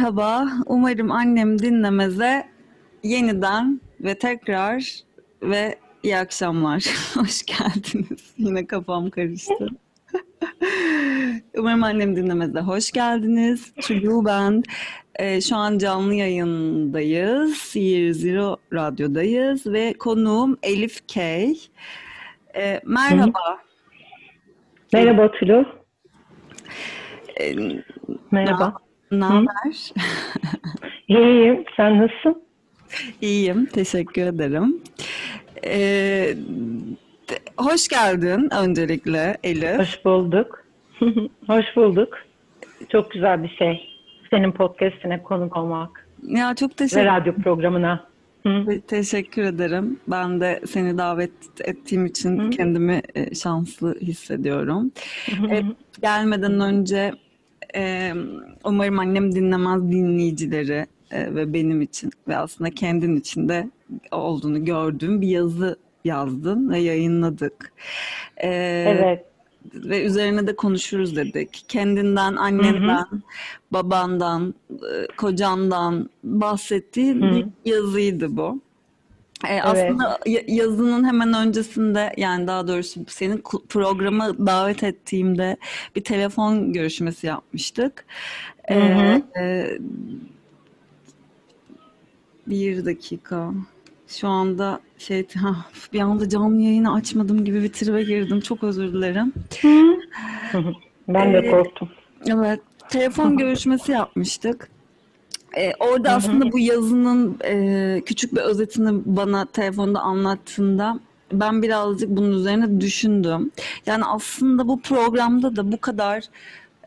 Merhaba, umarım annem dinlemeze yeniden ve tekrar ve iyi akşamlar. Hoş geldiniz. Yine kafam karıştı. umarım annem dinlemeze hoş geldiniz. Çocuğu ben. Ee, şu an canlı yayındayız. Sihir Zero Radyo'dayız ve konuğum Elif K. Ee, merhaba. Merhaba Tulu. Ee, Merhaba. Ne haber? İyiyim. Sen nasılsın? İyiyim, teşekkür ederim. Ee, hoş geldin öncelikle Elif. Hoş bulduk. Hoş bulduk. Çok güzel bir şey. Senin podcastine konuk olmak Ya çok ve teşekkür, radyo programına. Hı. teşekkür ederim. Ben de seni davet ettiğim için Hı. kendimi e, şanslı hissediyorum. E, gelmeden önce e, umarım annem dinlemez dinleyicileri e, ve benim için ve aslında kendin için de olduğunu gördüğüm bir yazı yazdın ve yayınladık. E, Evet. ve üzerine de konuşuruz dedik. Kendinden, annenden, babandan, e, kocandan bahsettiğin Hı. bir yazıydı bu. E, aslında ya- yazının hemen öncesinde yani daha doğrusu senin programa davet ettiğimde bir telefon görüşmesi yapmıştık. E, Hı hı. e, bir dakika. Şu anda şey ha, bir anda canlı yayını açmadım gibi bir tribe girdim. Çok özür dilerim. Ben de Evet. korktum. Evet, telefon görüşmesi yapmıştık. Ee, orada aslında bu yazının e, küçük bir özetini bana telefonda anlattığında ben birazcık bunun üzerine düşündüm. Yani aslında bu programda da bu kadar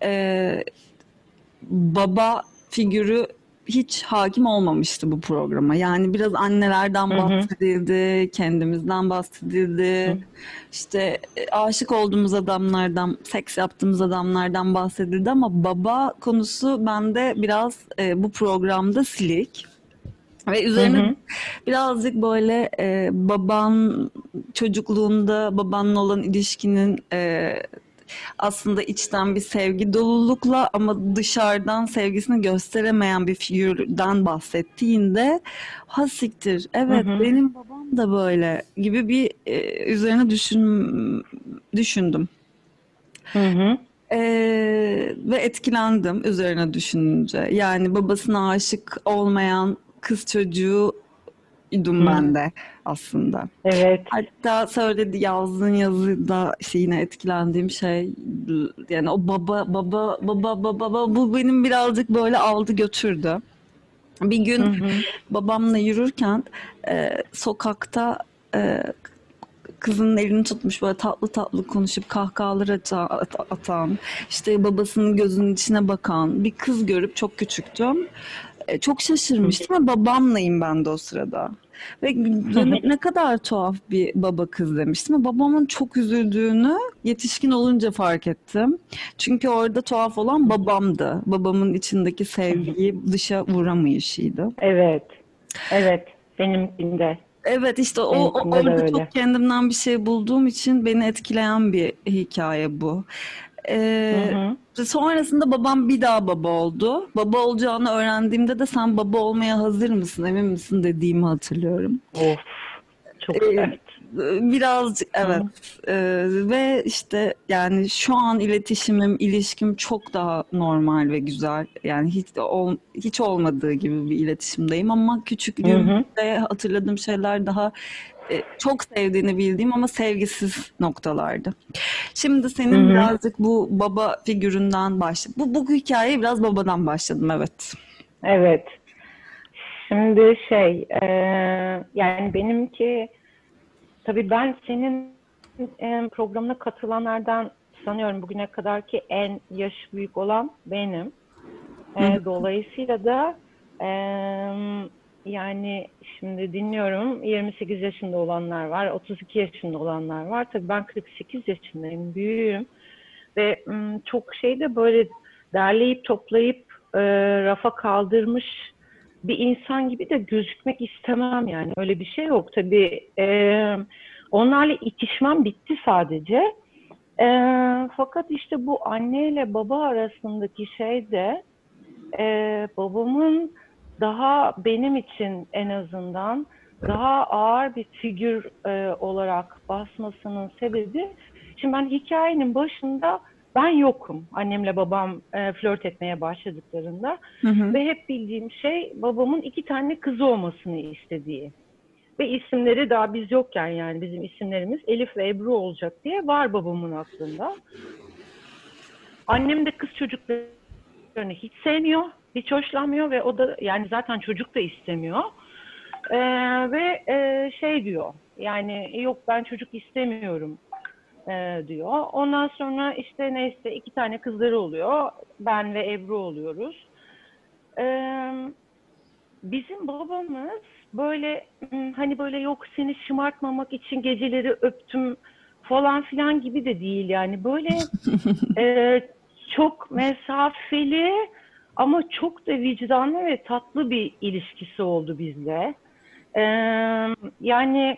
e, baba figürü hiç hakim olmamıştı bu programa. Yani biraz annelerden Hı hı. bahsedildi, kendimizden bahsedildi. İşte e, aşık olduğumuz adamlardan, seks yaptığımız adamlardan bahsedildi ama baba konusu bende biraz e, bu programda silik. Ve üzerine Hı hı. birazcık böyle e, baban çocukluğunda babanla olan ilişkinin e, aslında içten bir sevgi dolulukla ama dışarıdan sevgisini gösteremeyen bir figürden bahsettiğinde ha siktir evet Hı hı. benim babam da böyle gibi bir e, üzerine düşün, düşündüm. Hı hı. Ee, ve etkilendim üzerine düşününce. Yani babasına aşık olmayan kız çocuğu idum ben de aslında. Evet. Hatta söyledi yazdığın yazıda işte yine etkilendiğim şey yani o baba baba baba baba baba bu benim birazcık böyle aldı götürdü. Bir gün Hı hı. babamla yürürken e, sokakta e, kızının elini tutmuş böyle tatlı tatlı konuşup kahkahalar ata- at- atan, işte babasının gözünün içine bakan bir kız görüp çok küçüktüm. E, çok şaşırmıştım ve babamlayım ben de o sırada. Ve ne, kadar tuhaf bir baba kız demiştim. Babamın çok üzüldüğünü yetişkin olunca fark ettim. Çünkü orada tuhaf olan babamdı. Babamın içindeki sevgiyi dışa vuramayışıydı. Evet. Evet. Benimkinde. Evet işte o, o orada çok kendimden bir şey bulduğum için beni etkileyen bir hikaye bu. Ee, Hı hı. sonrasında babam bir daha baba oldu. Baba olacağını öğrendiğimde de sen baba olmaya hazır mısın, emin misin dediğimi hatırlıyorum. Of. Çok Ee, sert. Birazcık evet Ee, ve işte yani şu an iletişimim, ilişkim çok daha normal ve güzel. Yani hiç ol, hiç olmadığı gibi bir iletişimdeyim ama Hı hı. küçüklüğümde hatırladığım şeyler daha çok sevdiğini bildiğim ama sevgisiz noktalardı. Şimdi senin hı. birazcık bu baba figüründen başla. Bu bu hikayeyi biraz babadan başladım evet. Evet. Şimdi şey, e, yani benimki tabii ben senin e, programına katılanlardan sanıyorum bugüne kadar ki en yaş büyük olan benim. E, dolayısıyla da e, yani şimdi dinliyorum 28 yaşında olanlar var, 32 yaşında olanlar var. Tabii ben 48 yaşındayım, büyüğüm. Ve çok şey de böyle derleyip toplayıp e, rafa kaldırmış bir insan gibi de gözükmek istemem yani. Öyle bir şey yok. Tabii e, onlarla itişmem bitti sadece. E, fakat işte bu anneyle baba arasındaki şey de e, babamın daha benim için en azından daha ağır bir figür e, olarak basmasının sebebi şimdi ben hikayenin başında ben yokum annemle babam e, flört etmeye başladıklarında Hı hı. ve hep bildiğim şey babamın iki tane kızı olmasını istediği. Ve isimleri daha biz yokken yani bizim isimlerimiz Elif ve Ebru olacak diye var babamın aklında. Annem de kız çocuklarını hiç sevmiyor, hiç hoşlanmıyor ve o da yani zaten çocuk da istemiyor. Ee, ve e, şey diyor yani yok ben çocuk istemiyorum e, diyor. Ondan sonra işte neyse iki tane kızları oluyor. Ben ve Ebru oluyoruz. Ee, bizim babamız böyle hmm, hani böyle yok seni şımartmamak için geceleri öptüm falan filan gibi de değil yani böyle e, çok mesafeli ama çok da vicdanlı ve tatlı bir ilişkisi oldu bizle. Ee, yani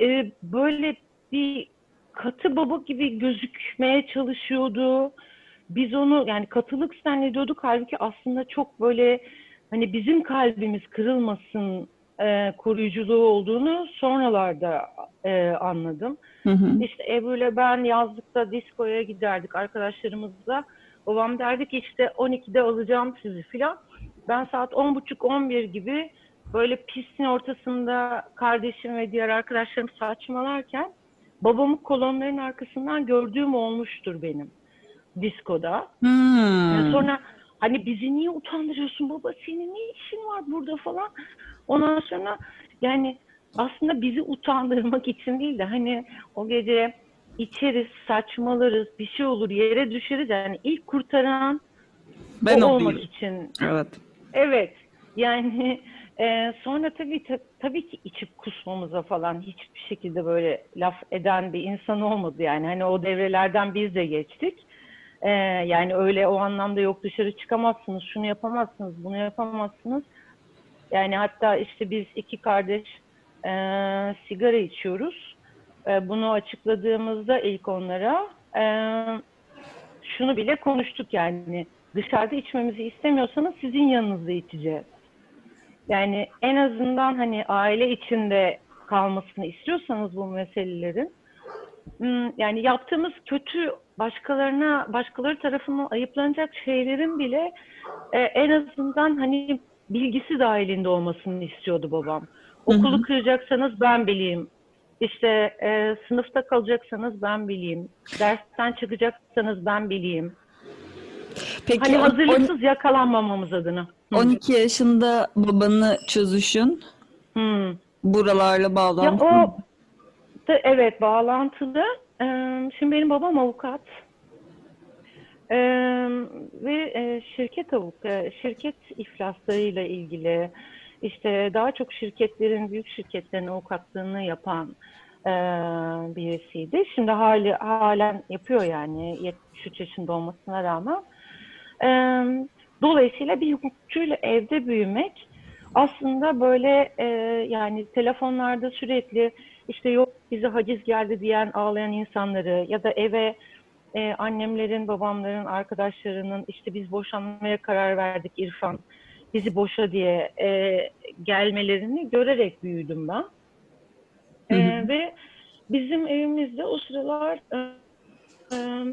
e, böyle bir katı baba gibi gözükmeye çalışıyordu. Biz onu yani katılık zannediyorduk halbuki aslında çok böyle hani bizim kalbimiz kırılmasın e, koruyuculuğu olduğunu sonralarda e, anladım. Hı hı. İşte Ebru ile ben yazlıkta diskoya giderdik arkadaşlarımızla. Babam derdi ki işte 12'de alacağım sizi filan. Ben saat 10.30-11 gibi böyle pistin ortasında kardeşim ve diğer arkadaşlarım saçmalarken babamı kolonların arkasından gördüğüm olmuştur benim diskoda. Hmm. Yani sonra hani bizi niye utandırıyorsun baba senin ne işin var burada falan. Ondan sonra yani aslında bizi utandırmak için değil de hani o gece içeriz, saçmalarız, bir şey olur, yere düşeriz. Yani ilk kurtaran ben o olmak için. Evet. Evet. Yani e, sonra tabii ta- tabii ki içip kusmamıza falan hiçbir şekilde böyle laf eden bir insan olmadı yani. Hani o devrelerden biz de geçtik. E, yani öyle o anlamda yok dışarı çıkamazsınız, şunu yapamazsınız, bunu yapamazsınız. Yani hatta işte biz iki kardeş e, sigara içiyoruz. E, bunu açıkladığımızda ilk onlara e, şunu bile konuştuk yani dışarıda içmemizi istemiyorsanız sizin yanınızda içeceğiz. Yani en azından hani aile içinde kalmasını istiyorsanız bu meselelerin hmm, yani yaptığımız kötü başkalarına başkaları tarafından ayıplanacak şeylerin bile e, en azından hani bilgisi dahilinde olmasını istiyordu babam. Hı hı. Okulu kıracaksanız ben bileyim. İşte e, sınıfta kalacaksanız ben bileyim. Dersten çıkacaksanız ben bileyim. Peki Hani on- hazırlıksız yakalanmamamız adına. Hı. 12 yaşında babanı çözüşün Hmm. buralarla Ya bağlantılı. o da, evet bağlantılı. Ee, şimdi benim babam avukat. Ee, ve e, şirket avuk, şirket iflaslarıyla ilgili işte daha çok şirketlerin, büyük şirketlerin avukatlığını yapan e, birisiydi. Şimdi hali, halen yapıyor yani 73 yaşında olmasına rağmen. Ee, dolayısıyla bir hukukçuyla evde büyümek aslında böyle e, yani telefonlarda sürekli işte yok bize haciz geldi diyen ağlayan insanları ya da eve e, annemlerin, babamların, arkadaşlarının işte biz boşanmaya karar verdik İrfan bizi boşa diye e, gelmelerini görerek büyüdüm ben. E, Hı ve bizim evimizde o sıralar e, e,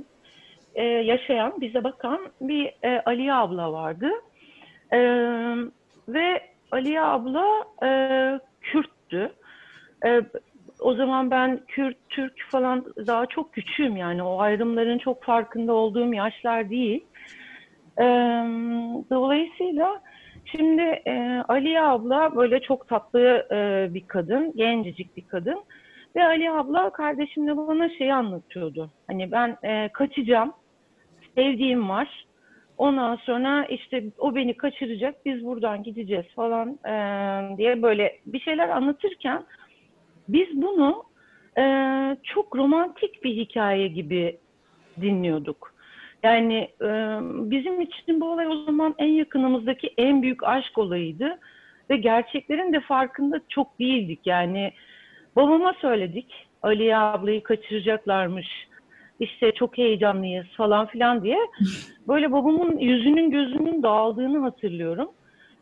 e, yaşayan, bize bakan bir e, Aliye abla vardı. E, ve Aliye abla e, Kürttü. E, o zaman ben Kürt, Türk falan daha çok küçüğüm yani o ayrımların çok farkında olduğum yaşlar değil. E, dolayısıyla şimdi e, Aliye abla böyle çok tatlı e, bir kadın, gencecik bir kadın. Ve Ali abla kardeşimle bana şeyi anlatıyordu. Hani ben e, kaçacağım, sevdiğim var. Ondan sonra işte o beni kaçıracak, biz buradan gideceğiz falan e, diye böyle bir şeyler anlatırken biz bunu e, çok romantik bir hikaye gibi dinliyorduk. Yani e, bizim için bu olay o zaman en yakınımızdaki en büyük aşk olayıydı ve gerçeklerin de farkında çok değildik. Yani babama söyledik, Aliye ablayı kaçıracaklarmış. işte çok heyecanlıyız falan filan diye böyle babamın yüzünün gözünün dağıldığını hatırlıyorum.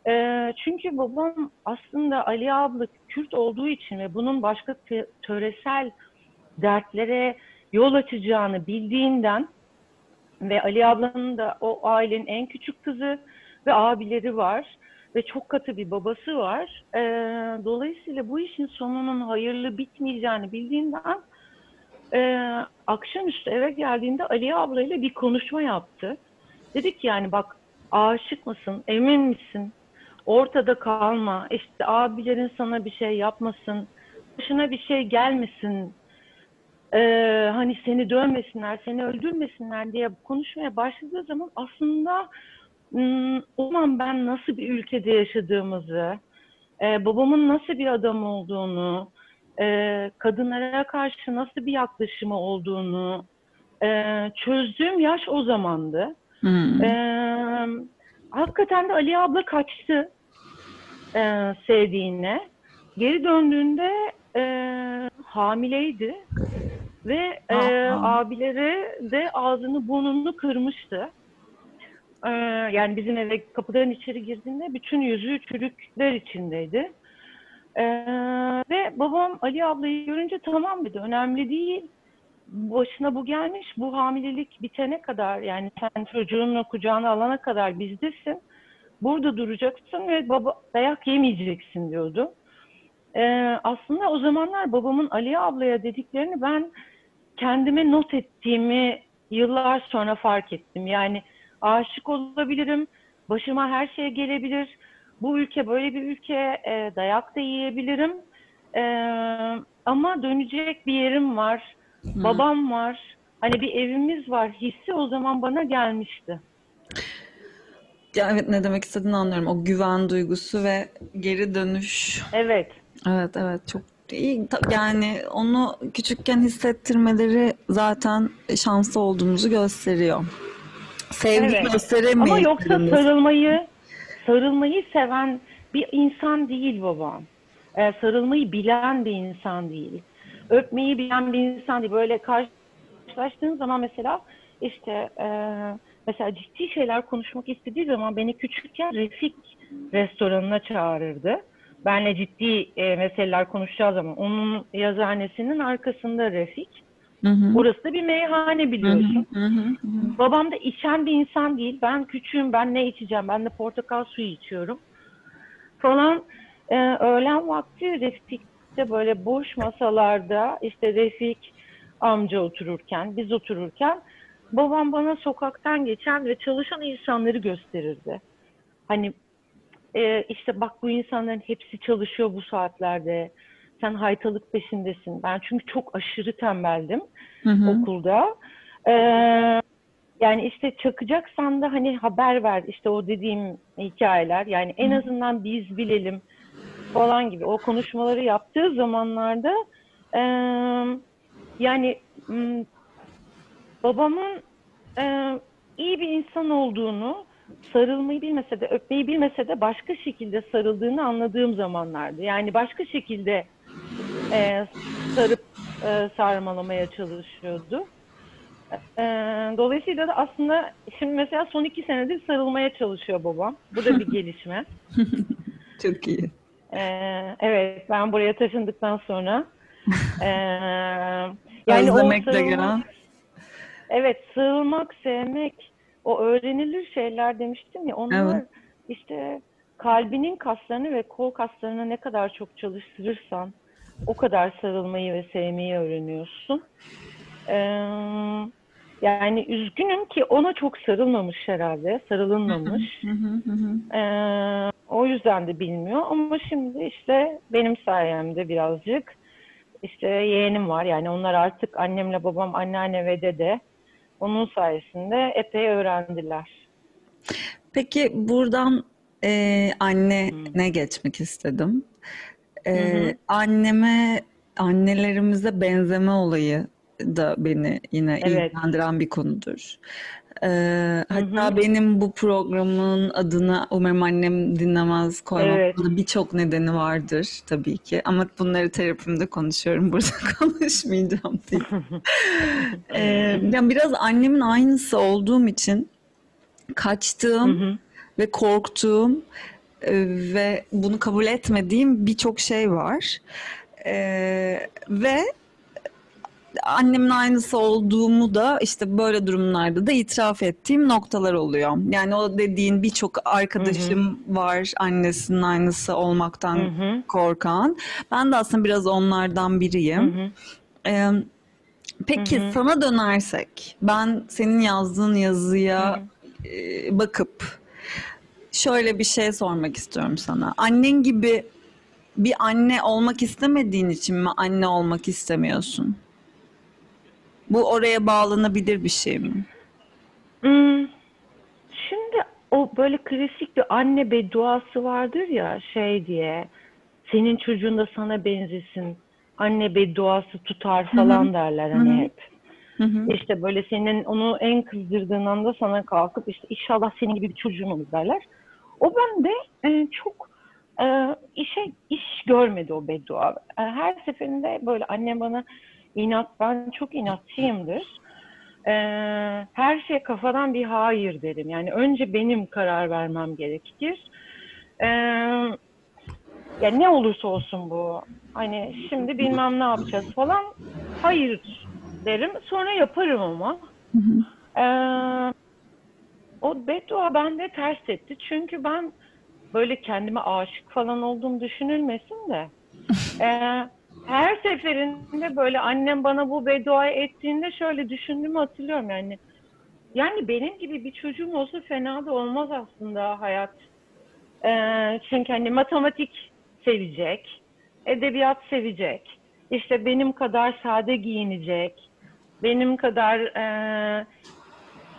Ee, çünkü babam aslında Ali abla Kürt olduğu için ve bunun başka töresel dertlere yol açacağını bildiğinden ve Ali ablanın da o ailenin en küçük kızı ve abileri var ve çok katı bir babası var. Ee, dolayısıyla bu işin sonunun hayırlı bitmeyeceğini bildiğinden e, akşamüstü eve geldiğinde Ali ablayla bir konuşma yaptı. Dedik yani bak aşık mısın, emin misin? Ortada kalma, işte abilerin sana bir şey yapmasın, başına bir şey gelmesin, ee, hani seni dövmesinler, seni öldürmesinler diye konuşmaya başladığı zaman aslında hmm, o zaman ben nasıl bir ülkede yaşadığımızı, e, babamın nasıl bir adam olduğunu, e, kadınlara karşı nasıl bir yaklaşımı olduğunu e, çözdüğüm yaş o zamandı. Hmm. Ee, hakikaten de Ali abla kaçtı e, sevdiğine. Geri döndüğünde e, hamileydi ve e, abileri de ağzını burnunu kırmıştı. Ee, yani bizim eve kapıdan içeri girdiğinde bütün yüzü çürükler içindeydi. Ee, ve babam Ali ablayı görünce tamam dedi önemli değil başına bu gelmiş, bu hamilelik bitene kadar yani sen çocuğunu kucağına alana kadar bizdesin. Burada duracaksın ve baba dayak yemeyeceksin diyordu. Ee, aslında o zamanlar babamın Ali ablaya dediklerini ben kendime not ettiğimi yıllar sonra fark ettim. Yani aşık olabilirim, başıma her şey gelebilir. Bu ülke böyle bir ülke, e, dayak da yiyebilirim. E, ama dönecek bir yerim var. Babam var. Hani bir evimiz var. Hissi o zaman bana gelmişti. Ya evet ne demek istediğini anlıyorum. O güven duygusu ve geri dönüş. Evet. Evet evet çok Yani onu küçükken hissettirmeleri zaten şanslı olduğumuzu gösteriyor. Sevgi Evet. gösteremeyiz. Ama yoksa sarılmayı sarılmayı seven bir insan değil babam. Ee, sarılmayı bilen bir insan değil. Öpmeyi bilen bir insan değil. Böyle karşılaştığın zaman mesela işte e, mesela ciddi şeyler konuşmak istediği zaman beni küçükken Refik restoranına çağırırdı. Benle ciddi e, meseleler konuşacağı zaman onun yazıhanesinin arkasında Refik. Hı hı. Orası da bir meyhane biliyorsun. Hı hı, hı hı. Babam da içen bir insan değil. Ben küçüğüm, ben ne içeceğim? Ben de portakal suyu içiyorum. Falan Ee, öğlen vakti Refik'te böyle boş masalarda işte Refik amca otururken, biz otururken babam bana sokaktan geçen ve çalışan insanları gösterirdi. Hani e, işte bak bu insanların hepsi çalışıyor bu saatlerde. Sen haytalık peşindesin. Ben çünkü çok aşırı tembeldim Hı hı. okulda. Ee, yani işte çakacaksan da hani haber ver işte o dediğim hikayeler yani en azından biz bilelim falan gibi o konuşmaları yaptığı zamanlarda e, yani babamın e, iyi bir insan olduğunu sarılmayı bilmese de öpmeyi bilmese de başka şekilde sarıldığını anladığım zamanlardı. Yani başka şekilde e, sarıp e, sarmalamaya çalışıyordu. E, dolayısıyla da aslında şimdi mesela son iki senedir sarılmaya çalışıyor babam. Bu da bir gelişme. Çok iyi. E, evet ben buraya taşındıktan sonra e, yani Özlemekle sarılmak- gelen. Evet, sığılmak, sevmek, o öğrenilir şeyler demiştim ya, onlar Evet. işte kalbinin kaslarını ve kol kaslarını ne kadar çok çalıştırırsan o kadar sarılmayı ve sevmeyi öğreniyorsun. Ee, yani üzgünüm ki ona çok sarılmamış herhalde, sarılınmamış. Ee, o yüzden de bilmiyor ama şimdi işte benim sayemde birazcık işte yeğenim var yani onlar artık annemle babam anneanne ve dede onun sayesinde epey öğrendiler. Peki buradan e, annene geçmek istedim. E, hı. anneme, annelerimize benzeme olayı da beni yine Evet. ilgilendiren bir konudur. Ee, hatta benim bu programın adını umarım annem dinlemez koymamın Evet. birçok nedeni vardır tabii ki. Ama bunları terapimde konuşuyorum. Burada konuşmayacağım değil. Ee, yani biraz annemin aynısı olduğum için kaçtığım ve korktuğum ve bunu kabul etmediğim birçok şey var. Ee, ve annemin aynısı olduğumu da işte böyle durumlarda da itiraf ettiğim noktalar oluyor. Yani o dediğin birçok arkadaşım var annesinin aynısı olmaktan Hı hı. korkan. Ben de aslında biraz onlardan biriyim. Ee, peki sana dönersek, ben senin yazdığın yazıya e, bakıp şöyle bir şey sormak istiyorum sana. Annen gibi bir anne olmak istemediğin için mi anne olmak istemiyorsun? Bu oraya bağlanabilir bir şey mi? Hmm, Şimdi o böyle klasik bir anne bedduası vardır ya şey diye senin çocuğun da sana benzesin anne bedduası tutar falan derler hani hep. İşte böyle senin onu en kızdırdığın anda sana kalkıp işte inşallah senin gibi bir çocuğun olur derler. O bende e, çok e, işe iş görmedi o beddua. E, her seferinde böyle annem bana inat ben çok inatçıyımdır. E, her şeye kafadan bir hayır derim. Yani önce benim karar vermem gerekir. E, ya ne olursa olsun bu. Hani şimdi bilmem ne yapacağız falan. Hayır derim. Sonra yaparım ama. Ee, o beddua bende ters etti. Çünkü ben böyle kendime aşık falan olduğum düşünülmesin de. Ee, her seferinde böyle annem bana bu bedduayı ettiğinde şöyle düşündüğümü hatırlıyorum yani. Yani benim gibi bir çocuğum olsa fena da olmaz aslında hayat. Ee, çünkü hani matematik sevecek, edebiyat sevecek, işte benim kadar sade giyinecek, benim kadar e,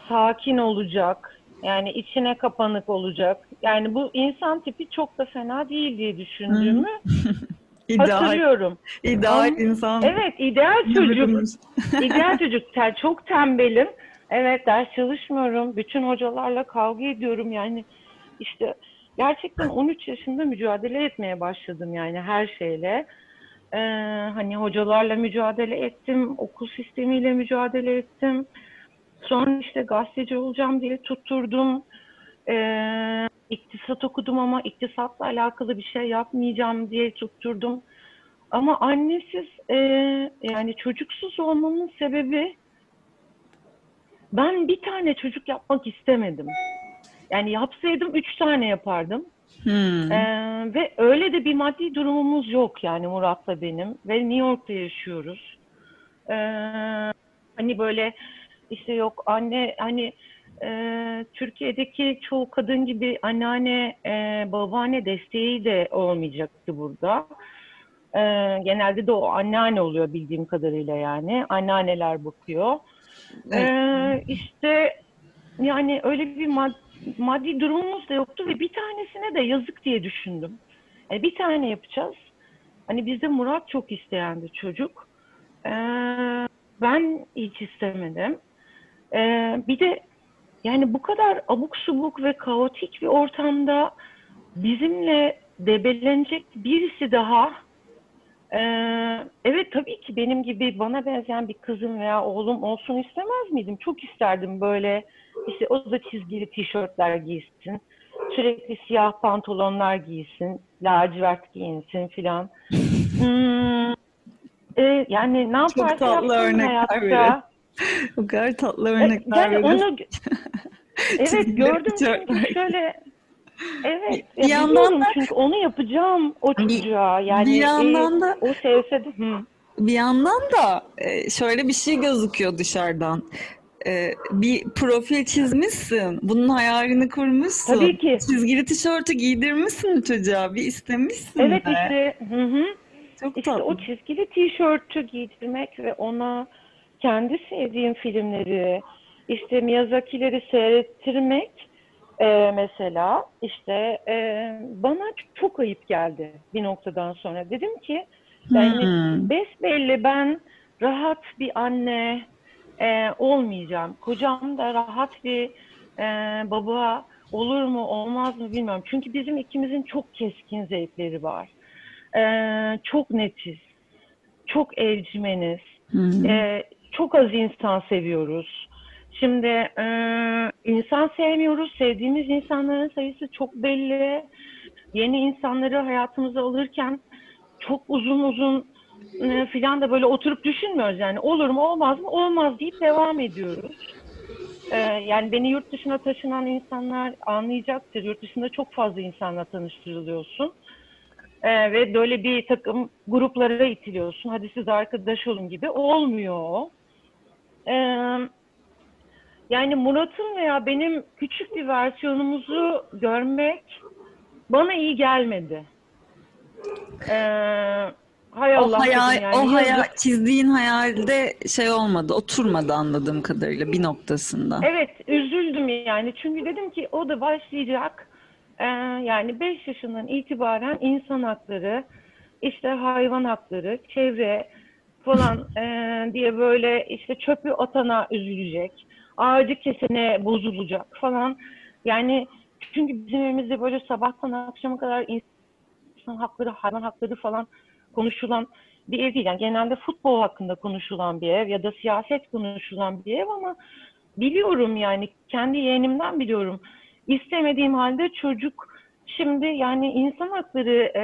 sakin olacak, yani içine kapanık olacak. Yani bu insan tipi çok da fena değil diye düşündüğümü İdeal, hatırlıyorum. ideal insan. Evet, ideal çocuk. İdeal çocuk. Te- Çok tembelim. Evet, ders çalışmıyorum. Bütün hocalarla kavga ediyorum. Yani işte gerçekten 13 yaşında mücadele etmeye başladım yani her şeyle. Ee, hani hocalarla mücadele ettim, okul sistemiyle mücadele ettim. Sonra işte gazeteci olacağım diye tutturdum. Ee, iktisat okudum ama iktisatla alakalı bir şey yapmayacağım diye tutturdum. Ama annesiz e, yani çocuksuz olmamın sebebi ben bir tane çocuk yapmak istemedim. Yani yapsaydım üç tane yapardım. Hmm. Ee, ve öyle de bir maddi durumumuz yok yani Murat'la benim ve New York'ta yaşıyoruz. Ee, hani böyle işte yok anne hani e, Türkiye'deki çoğu kadın gibi anneanne e, babaanne desteği de olmayacaktı burada. Ee, genelde de o anneanne oluyor bildiğim kadarıyla yani. Anneanneler bakıyor. Ee, işte yani öyle bir mad- maddi durumumuz da yoktu ve bir tanesine de yazık diye düşündüm. Yani bir tane yapacağız. Hani bizde Murat çok isteyendi çocuk. Ee, ben hiç istemedim. Ee, bir de yani bu kadar abuk subuk ve kaotik bir ortamda bizimle debelenecek birisi daha ee, evet tabii ki benim gibi bana benzeyen bir kızım veya oğlum olsun istemez miydim? Çok isterdim böyle işte o da çizgili tişörtler giysin. Sürekli siyah pantolonlar giysin. Lacivert giyinsin filan. Hmm, e, yani ne yaparsa tatlı yapsın örnekler hayatta. veriyor. O kadar tatlı E, örnekler yani onu evet gördüm çünkü şöyle evet Bir ya yandan da- çünkü onu yapacağım o Bir- çocuğa yani bir e, yandan da- o sevse de hı. Bir yandan da e, şöyle bir şey gözüküyor dışarıdan. E, Bir profil çizmişsin. Bunun hayalini kurmuşsun. Tabii ki. Çizgili tişörtü giydirmişsin çocuğa. Bir istemişsin Evet de. işte hı hı. Çok İşte tatlı. o çizgili tişörtü giydirmek ve ona kendi sevdiğim filmleri, işte Miyazaki'leri seyrettirmek e, mesela işte e, bana çok ayıp geldi bir noktadan sonra. Dedim ki yani Hmm. besbelli ben rahat bir anne, e, olmayacağım. Kocam da rahat bir e, baba olur mu olmaz mı bilmiyorum. Çünkü bizim ikimizin çok keskin zevkleri var. E, çok netiz, çok evcimeniz, Hı. e, çok az insan seviyoruz. Şimdi e, insan sevmiyoruz, sevdiğimiz insanların sayısı çok belli. Yeni insanları hayatımıza alırken çok uzun uzun e, filan da böyle oturup düşünmüyoruz yani olur mu olmaz mı olmaz deyip devam ediyoruz. E, yani beni yurt dışına taşınan insanlar anlayacaktır. Yurt dışında çok fazla insanla tanıştırılıyorsun. E, ve böyle bir takım gruplara itiliyorsun. Hadi siz arkadaş olun gibi. Olmuyor o. E, yani Murat'ın veya benim küçük bir versiyonumuzu görmek bana iyi gelmedi. E, hay O Allah hayal, dedim yani. o hayal, çizdiğin hayalde şey olmadı, oturmadı anladığım kadarıyla bir noktasında. Evet, üzüldüm yani. Çünkü dedim ki o da başlayacak. Yani 5 yaşından itibaren insan hakları, işte hayvan hakları, çevre falan ee, diye böyle işte çöpü atana üzülecek. Ağacı kesene bozulacak falan. Yani çünkü bizim evimizde böyle sabahtan akşama kadar insan hakları, hayvan hakları falan konuşulan bir ev değil. Yani genelde futbol hakkında konuşulan bir ev ya da siyaset konuşulan bir ev ama biliyorum yani kendi yeğenimden biliyorum. İstemediğim halde çocuk şimdi yani insan hakları e,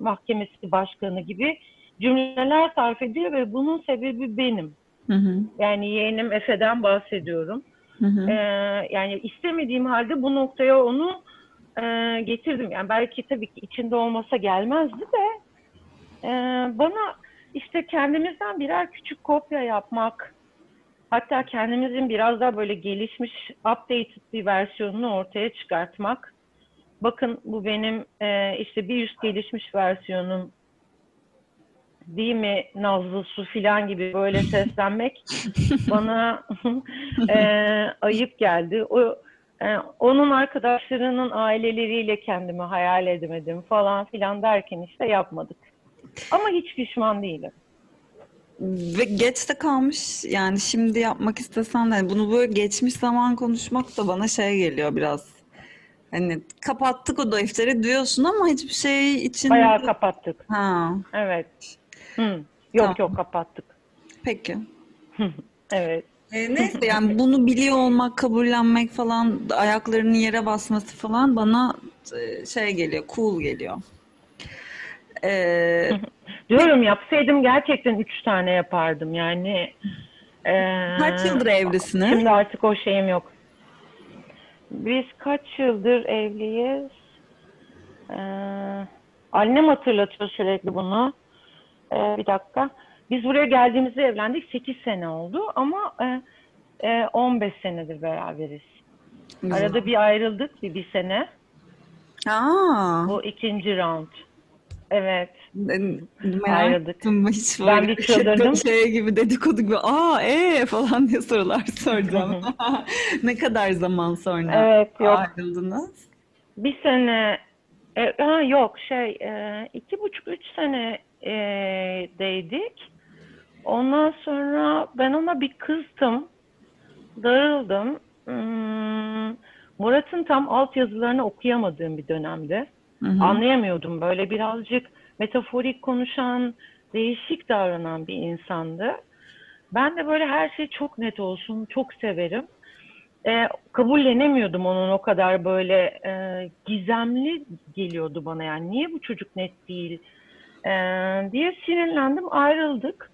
mahkemesi başkanı gibi cümleler sarf ediyor ve bunun sebebi benim. Hı hı, Yani yeğenim Efe'den bahsediyorum. hı hı. Ee, yani istemediğim halde bu noktaya onu e, getirdim. Yani belki tabii ki içinde olmasa gelmezdi de e, bana işte kendimizden birer küçük kopya yapmak, hatta kendimizin biraz daha böyle gelişmiş, updated bir versiyonunu ortaya çıkartmak. Bakın bu benim e, işte bir üst gelişmiş versiyonum değil mi Nazlı Su filan gibi böyle seslenmek bana e, ayıp geldi. O e, onun arkadaşlarının aileleriyle kendimi hayal edemedim falan filan derken işte yapmadık. Ama hiç pişman değilim. Ve geç de kalmış yani şimdi yapmak istesen de bunu böyle geçmiş zaman konuşmak da bana şey geliyor biraz. Hani kapattık o defteri diyorsun ama hiçbir şey için Bayağı kapattık. ha Evet. Hı. Yok Tamam. yok kapattık. peki. Evet. E, neyse yani bunu biliyor olmak, kabullenmek falan, ayaklarının yere basması falan bana e, şey geliyor, cool geliyor. E, Diyorum yapsaydım gerçekten üç tane yapardım. Yani e, kaç yıldır evlisiniz? Şimdi artık o şeyim yok. Biz kaç yıldır evliyiz? Ee, annem hatırlatıyor sürekli bunu. Ee, bir dakika. Biz buraya geldiğimizde evlendik. 8 sene oldu ama e, e, 15 senedir beraberiz. Güzel. Arada bir ayrıldık bir, bir sene. Aa, Bu ikinci round. Evet. ben merak Ayrıldık. ettim hiç Ben bir çıldırdım. şey gibi dedikodu gibi aa ee falan diye sorular soracağım. Ne kadar zaman sonra Evet yok. ayrıldınız? Bir sene e, ha, yok şey e, iki buçuk üç sene e, deydik. Ondan sonra ben ona bir kızdım. Darıldım. Hmm, Murat'ın tam altyazılarını okuyamadığım bir dönemde. Hı hı. Anlayamıyordum. Böyle birazcık metaforik konuşan, değişik davranan bir insandı. Ben de böyle her şey çok net olsun, çok severim. Ee, kabullenemiyordum onun o kadar böyle e, gizemli geliyordu bana yani. Niye bu çocuk net değil Ee, diye sinirlendim, ayrıldık.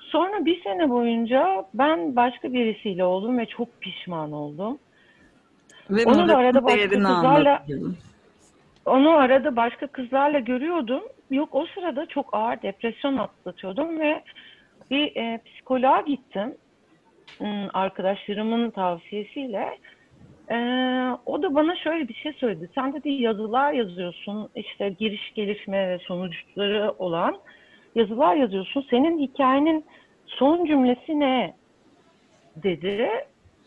Sonra bir sene boyunca ben başka birisiyle oldum ve çok pişman oldum. Ve Onu da arada başka kızlarla- anladım. Onu arada başka kızlarla görüyordum. Yok o sırada çok ağır depresyon atlatıyordum ve bir e, psikoloğa gittim. Hmm, Arkadaşlarımın tavsiyesiyle. E, o da bana şöyle bir şey söyledi. Sen dedi yazılar yazıyorsun. işte giriş gelişme ve sonuçları olan yazılar yazıyorsun. Senin hikayenin son cümlesi ne? dedi.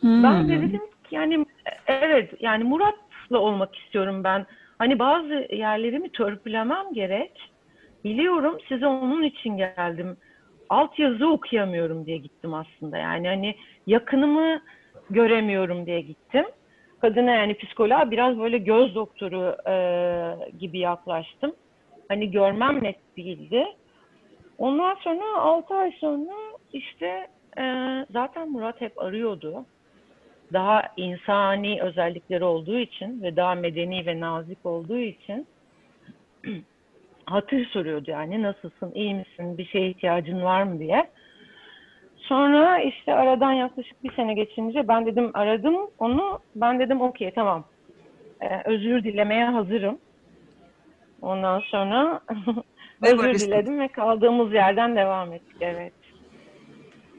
Ben de Hmm. dedim ki yani evet yani Murat'la olmak istiyorum ben. Hani bazı yerlerimi törpülemem gerek. Biliyorum size onun için geldim. altyazı okuyamıyorum diye gittim aslında. Yani hani yakınımı göremiyorum diye gittim. Kadına yani psikoloğa biraz böyle göz doktoru e, gibi yaklaştım. Hani görmem net değildi. Ondan sonra 6 ay sonra işte e, zaten Murat hep arıyordu. Daha insani özellikleri olduğu için ve daha medeni ve nazik olduğu için hatır soruyordu yani nasılsın, iyi misin, bir şeye ihtiyacın var mı diye. Sonra işte aradan yaklaşık bir sene geçince ben dedim aradım onu. Ben dedim okey tamam. Ee, özür dilemeye hazırım. Ondan sonra özür diledim ve kaldığımız yerden devam ettik. Evet.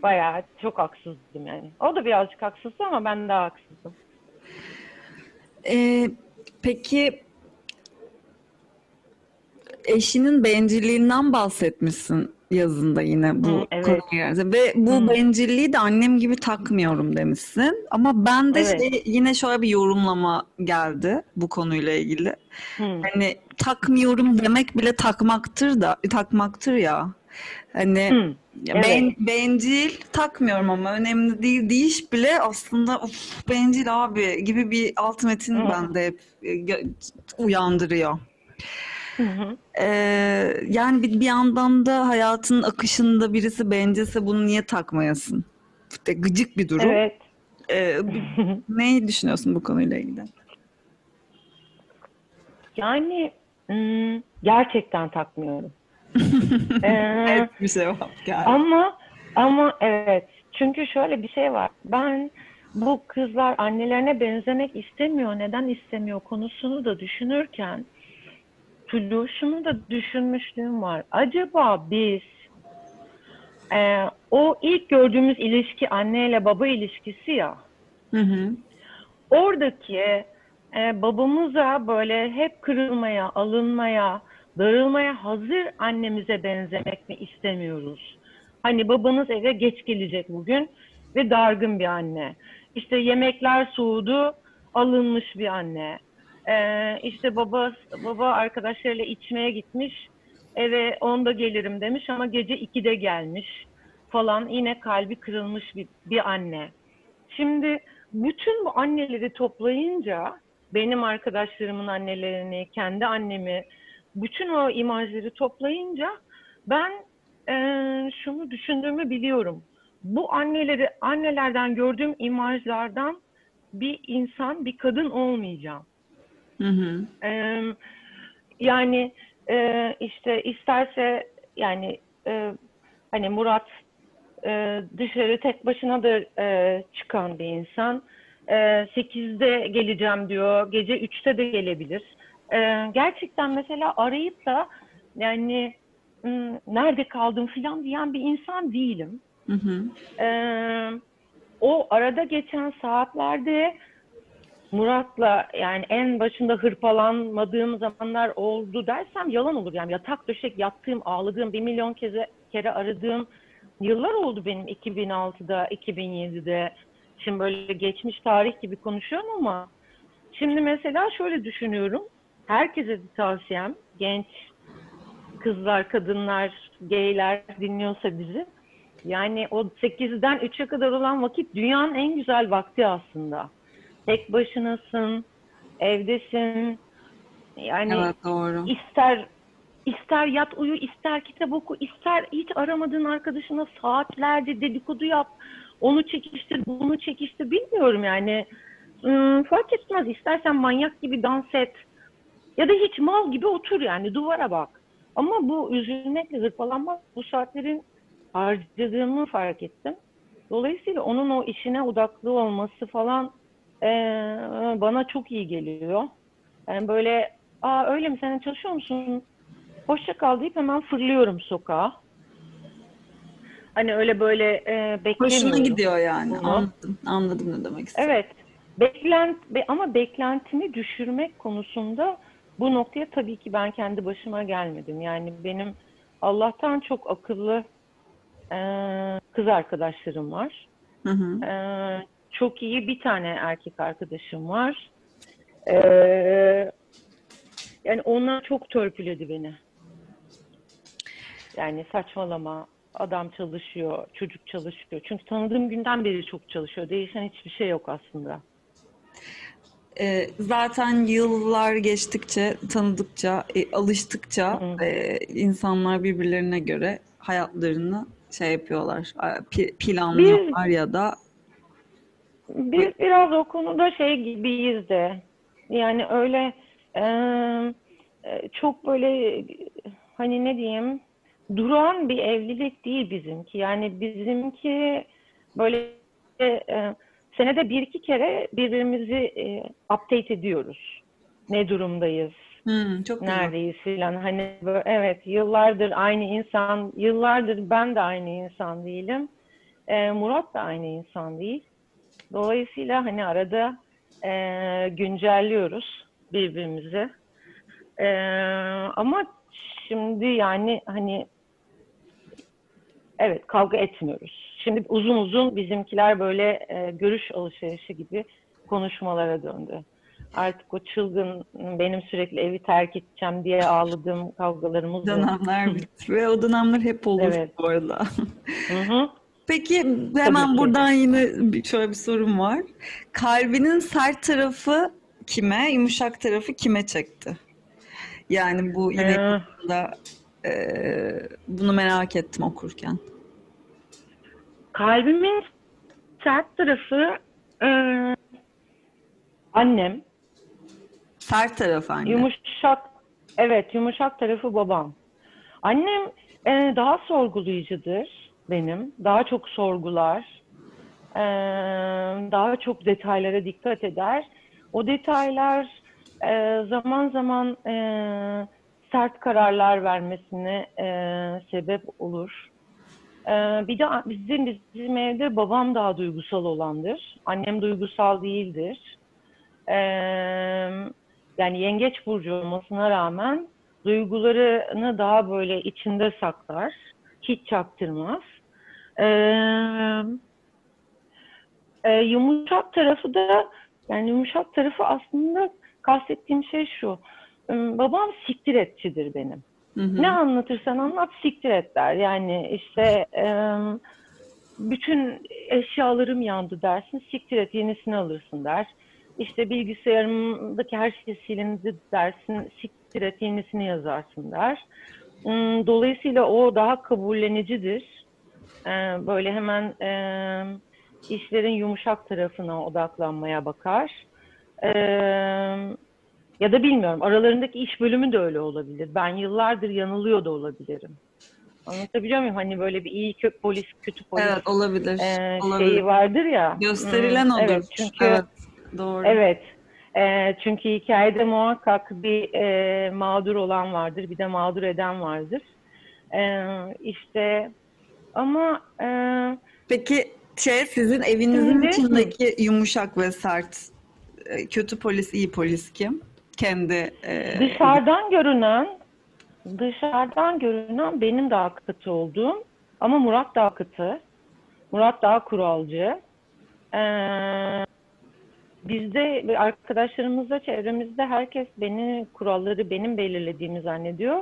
Bayağı çok haksızdım yani. O da birazcık haksızdı ama ben daha haksızdım. Ee, peki eşinin bencilliğinden bahsetmişsin yazında yine bu Hı, evet. geldi. Ve bu Hı. bencilliği de annem gibi takmıyorum demişsin. Ama ben de Evet. şey, yine şöyle bir yorumlama geldi bu konuyla ilgili. Hı. Hani takmıyorum demek bile takmaktır da takmaktır ya. Hani Hı. Evet. ben, bencil takmıyorum ama önemli değil deyiş bile aslında of bencil abi gibi bir alt metin Hı. bende hep e, uyandırıyor. Hı hı. Ee, yani bir, bir yandan da hayatın akışında birisi bencilse bunu niye takmayasın? İşte gıcık bir durum. Evet. Ee, ne düşünüyorsun bu konuyla ilgili? Yani gerçekten takmıyorum. Ee, Evet bir cevap geldi. Ama ama evet. Çünkü şöyle bir şey var. Ben bu kızlar annelerine benzemek istemiyor, neden istemiyor konusunu da düşünürken Tulu şunu da düşünmüşlüğüm var. Acaba biz e, o ilk gördüğümüz ilişki anneyle baba ilişkisi ya Hı hı. oradaki e, babamıza böyle hep kırılmaya, alınmaya, darılmaya hazır annemize benzemek mi istemiyoruz? Hani babanız eve geç gelecek bugün ve dargın bir anne. İşte yemekler soğudu, alınmış bir anne. Ee, işte baba baba arkadaşlarıyla içmeye gitmiş, eve onda gelirim demiş ama gece 2'de gelmiş falan. Yine kalbi kırılmış bir, bir anne. Şimdi bütün bu anneleri toplayınca benim arkadaşlarımın annelerini, kendi annemi, bütün o imajları toplayınca ben eee, şunu düşündüğümü biliyorum. Bu anneleri annelerden gördüğüm imajlardan bir insan, bir kadın olmayacağım. Hı hı. Yani işte isterse yani hani Murat dışarı tek başına da çıkan bir insan. Eee 8'de geleceğim diyor, gece 3'te de gelebilir. Gerçekten mesela arayıp da yani "Hmm, nerede kaldım filan diyen bir insan değilim. Hı hı. O arada geçen saatlerde Murat'la yani en başında hırpalanmadığım zamanlar oldu dersem yalan olur. Yani yatak döşek yattığım, ağladığım, bir milyon keze, kere aradığım yıllar oldu benim 2006'da, 2007'de. Şimdi böyle geçmiş tarih gibi konuşuyorum ama şimdi mesela şöyle düşünüyorum. Herkese de tavsiyem, genç kızlar, kadınlar, gayler dinliyorsa bizi. Yani o 8'den 3'e kadar olan vakit dünyanın en güzel vakti aslında. Tek başınasın, evdesin. Yani Evet doğru. ister ister yat uyu, ister kitap oku, ister hiç aramadığın arkadaşına saatlerce dedikodu yap. Onu çekiştir, bunu çekiştir. Bilmiyorum yani. Hmm, fark etmez. İstersen manyak gibi dans et. Ya da hiç mal gibi otur yani duvara bak. Ama bu üzülmekle hırpalanmak bu saatlerin harcadığımı fark ettim. Dolayısıyla onun o işine odaklı olması falan eee, bana çok iyi geliyor. Yani böyle aa öyle mi sen çalışıyor musun? Hoşça kal deyip hemen fırlıyorum sokağa. Hani öyle böyle e, beklemiyorum. Hoşuna gidiyor yani. Bunu. Anladım. Anladım ne demek istediğini. Evet. Beklent be- ama beklentimi düşürmek konusunda bu noktaya tabii ki ben kendi başıma gelmedim. Yani benim Allah'tan çok akıllı e, kız arkadaşlarım var. Hı hı. E, çok iyi bir tane erkek arkadaşım var. E, yani onlar çok törpüledi beni. Yani saçmalama. adam çalışıyor, çocuk çalışıyor. Çünkü tanıdığım günden beri çok çalışıyor. Değişen hiçbir şey yok aslında. E, zaten yıllar geçtikçe, tanıdıkça, e, alıştıkça Hı. e, insanlar birbirlerine göre hayatlarını şey yapıyorlar, planlıyorlar ya da Biz biraz o konuda şey gibiyiz de. Yani öyle e, çok böyle hani ne diyeyim duran bir evlilik değil bizimki. Yani bizimki böyle e, senede bir iki kere birbirimizi e, update ediyoruz. Ne durumdayız? Hmm, çok güzel. Neredeyiz filan. Hani böyle, evet yıllardır aynı insan, yıllardır ben de aynı insan değilim. E, Murat da aynı insan değil. Dolayısıyla hani arada e, güncelliyoruz birbirimizi. E, ama şimdi yani hani evet kavga etmiyoruz. Şimdi uzun uzun bizimkiler böyle e, görüş alışverişi gibi konuşmalara döndü. Artık o çılgın benim sürekli evi terk edeceğim diye ağladığım kavgalarımız. Dönemler ve o dönemler hep olur Evet. bu arada. Hı hı. Peki hemen ki. buradan yine şöyle bir sorum var. Kalbinin sert tarafı kime, yumuşak tarafı kime çekti? Yani bu yine Ee, da e, bunu merak ettim okurken. kalbimin sert tarafı e, annem. Sert taraf anne. Yumuşak, evet yumuşak tarafı babam. Annem e, daha sorgulayıcıdır benim. Daha çok sorgular. E, daha çok detaylara dikkat eder. O detaylar e, zaman zaman e, sert kararlar vermesine e, sebep olur. E, bir de bizim bizim evde babam daha duygusal olandır. Annem duygusal değildir. E, yani yengeç burcu olmasına rağmen duygularını daha böyle içinde saklar. Hiç çaktırmaz. Ee, e, yumuşak tarafı da yani yumuşak tarafı aslında kastettiğim şey şu. Babam siktir etçidir benim. Hı hı. Ne anlatırsan anlat siktir et der. Yani işte e, bütün eşyalarım yandı dersin siktir et yenisini alırsın der. İşte bilgisayarımdaki her şey silindi dersin siktir et yenisini yazarsın der. Dolayısıyla o daha kabullenicidir. Ee, Böyle hemen e, işlerin yumuşak tarafına odaklanmaya bakar. Ee, ya da bilmiyorum aralarındaki iş bölümü de öyle olabilir. Ben yıllardır yanılıyor da olabilirim. Anlatabiliyor muyum? Hani böyle bir iyi kö polis, kötü polis Evet olabilir. e, olabilir. şeyi vardır ya. Gösterilen Hmm, odur. Evet, çünkü Evet, doğru. evet. E, çünkü hikayede muhakkak bir e, mağdur olan vardır, bir de mağdur eden vardır. E, işte ama e, Peki şey sizin evinizin Şimdi- içindeki yumuşak ve sert e, kötü polis, iyi polis kim? Kendi e, dışarıdan görünen dışarıdan görünen benim daha katı olduğum ama Murat daha katı. Murat daha kuralcı. Ee, bizde ve arkadaşlarımızda, çevremizde herkes beni kuralları benim belirlediğimi zannediyor.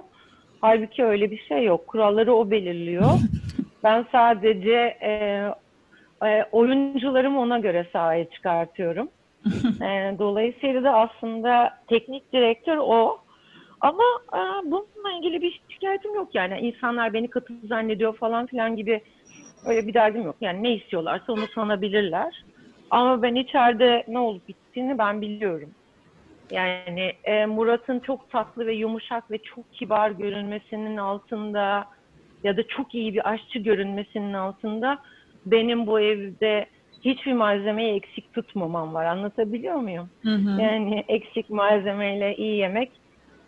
Halbuki öyle bir şey yok. Kuralları o belirliyor. Ben sadece e, e, oyuncularımı ona göre sahaya çıkartıyorum. E, dolayısıyla da aslında teknik direktör o. Ama e, bununla ilgili bir şikayetim yok yani. İnsanlar beni katı zannediyor falan filan gibi öyle bir derdim yok. Yani ne istiyorlarsa onu sanabilirler. Ama ben içeride ne olup bittiğini ben biliyorum. Yani e, Murat'ın çok tatlı ve yumuşak ve çok kibar görünmesinin altında ya da çok iyi bir aşçı görünmesinin altında benim bu evde hiçbir malzemeyi eksik tutmamam var. Anlatabiliyor muyum? Hı hı, Yani eksik malzemeyle iyi yemek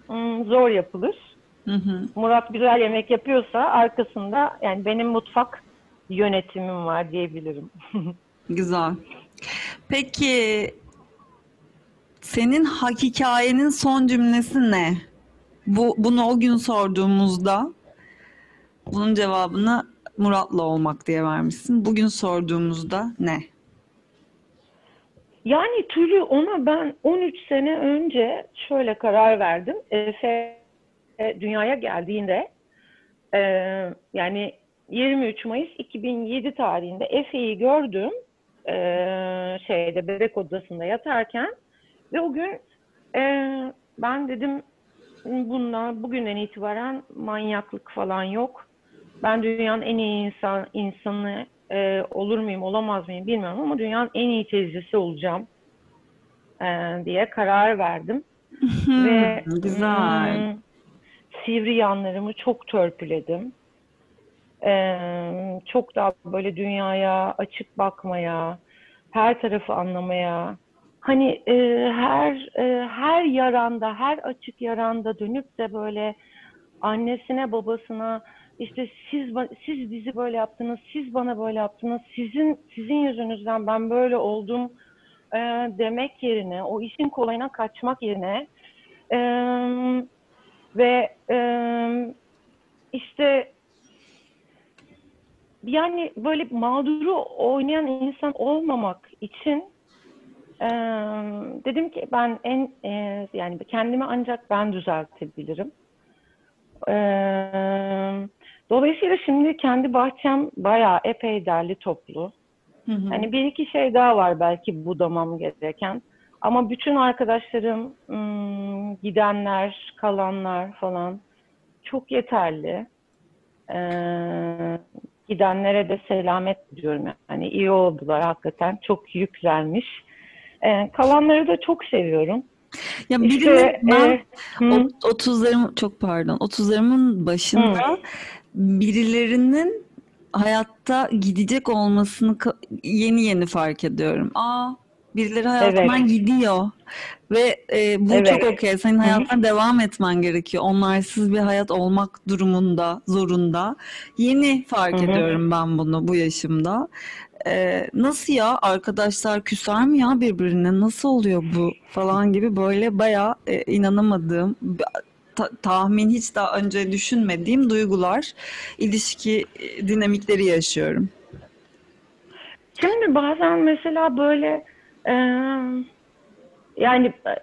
hmm, zor yapılır. hı hı. Murat güzel yemek yapıyorsa arkasında yani benim mutfak yönetimim var diyebilirim. Güzel. Peki senin ha- hikayenin son cümlesi ne? Bu bunu o gün sorduğumuzda bunun cevabını Murat'la olmak diye vermişsin. Bugün sorduğumuzda ne? Yani türü ona ben 13 sene önce şöyle karar verdim. Efe e, dünyaya geldiğinde e, yani 23 Mayıs 2007 tarihinde Efe'yi gördüm. Ee, şeyde bebek odasında yatarken ve o gün e, ben dedim bundan bugünden itibaren manyaklık falan yok. Ben dünyanın en iyi insan insanı e, olur muyum olamaz mıyım bilmiyorum ama dünyanın en iyi teyzesi olacağım e, diye karar verdim. Ve güzel. hmm, sivri yanlarımı çok törpüledim. Ee, çok daha böyle dünyaya açık bakmaya, her tarafı anlamaya, hani e, her e, her yaranda, her açık yaranda dönüp de böyle annesine, babasına işte siz siz bizi böyle yaptınız, siz bana böyle yaptınız, sizin sizin yüzünüzden ben böyle oldum e, demek yerine, o işin kolayına kaçmak yerine e, ve e, işte yani böyle mağduru oynayan insan olmamak için e, dedim ki ben en e, yani kendimi ancak ben düzeltebilirim. E, dolayısıyla şimdi kendi bahçem bayağı epey derli toplu. Hı hı. Hani bir iki şey daha var belki budamam gereken. Ama bütün arkadaşlarım, ım, gidenler, kalanlar falan çok yeterli. Ee, gidenlere de selamet diyorum yani iyi oldular hakikaten çok yüklermiş. Ee, kalanları da çok seviyorum. Ya İşte birine ben e, hı, ot- 30'larım çok pardon 30'larımın başında birilerinin hayatta gidecek olmasını yeni yeni fark ediyorum. Aa birileri hayatından Evet. gidiyor ve e, bu Evet. çok okey. Senin Hı hı. hayatına devam etmen gerekiyor. Onlarsız bir hayat olmak durumunda, zorunda. Yeni fark Hı hı. ediyorum ben bunu bu yaşımda. Ee, nasıl ya arkadaşlar küser mi ya birbirine nasıl oluyor bu falan gibi böyle bayağı e, inanamadığım ta- tahmin hiç daha önce düşünmediğim duygular ilişki e, dinamikleri yaşıyorum. Şimdi bazen mesela böyle e, yani e,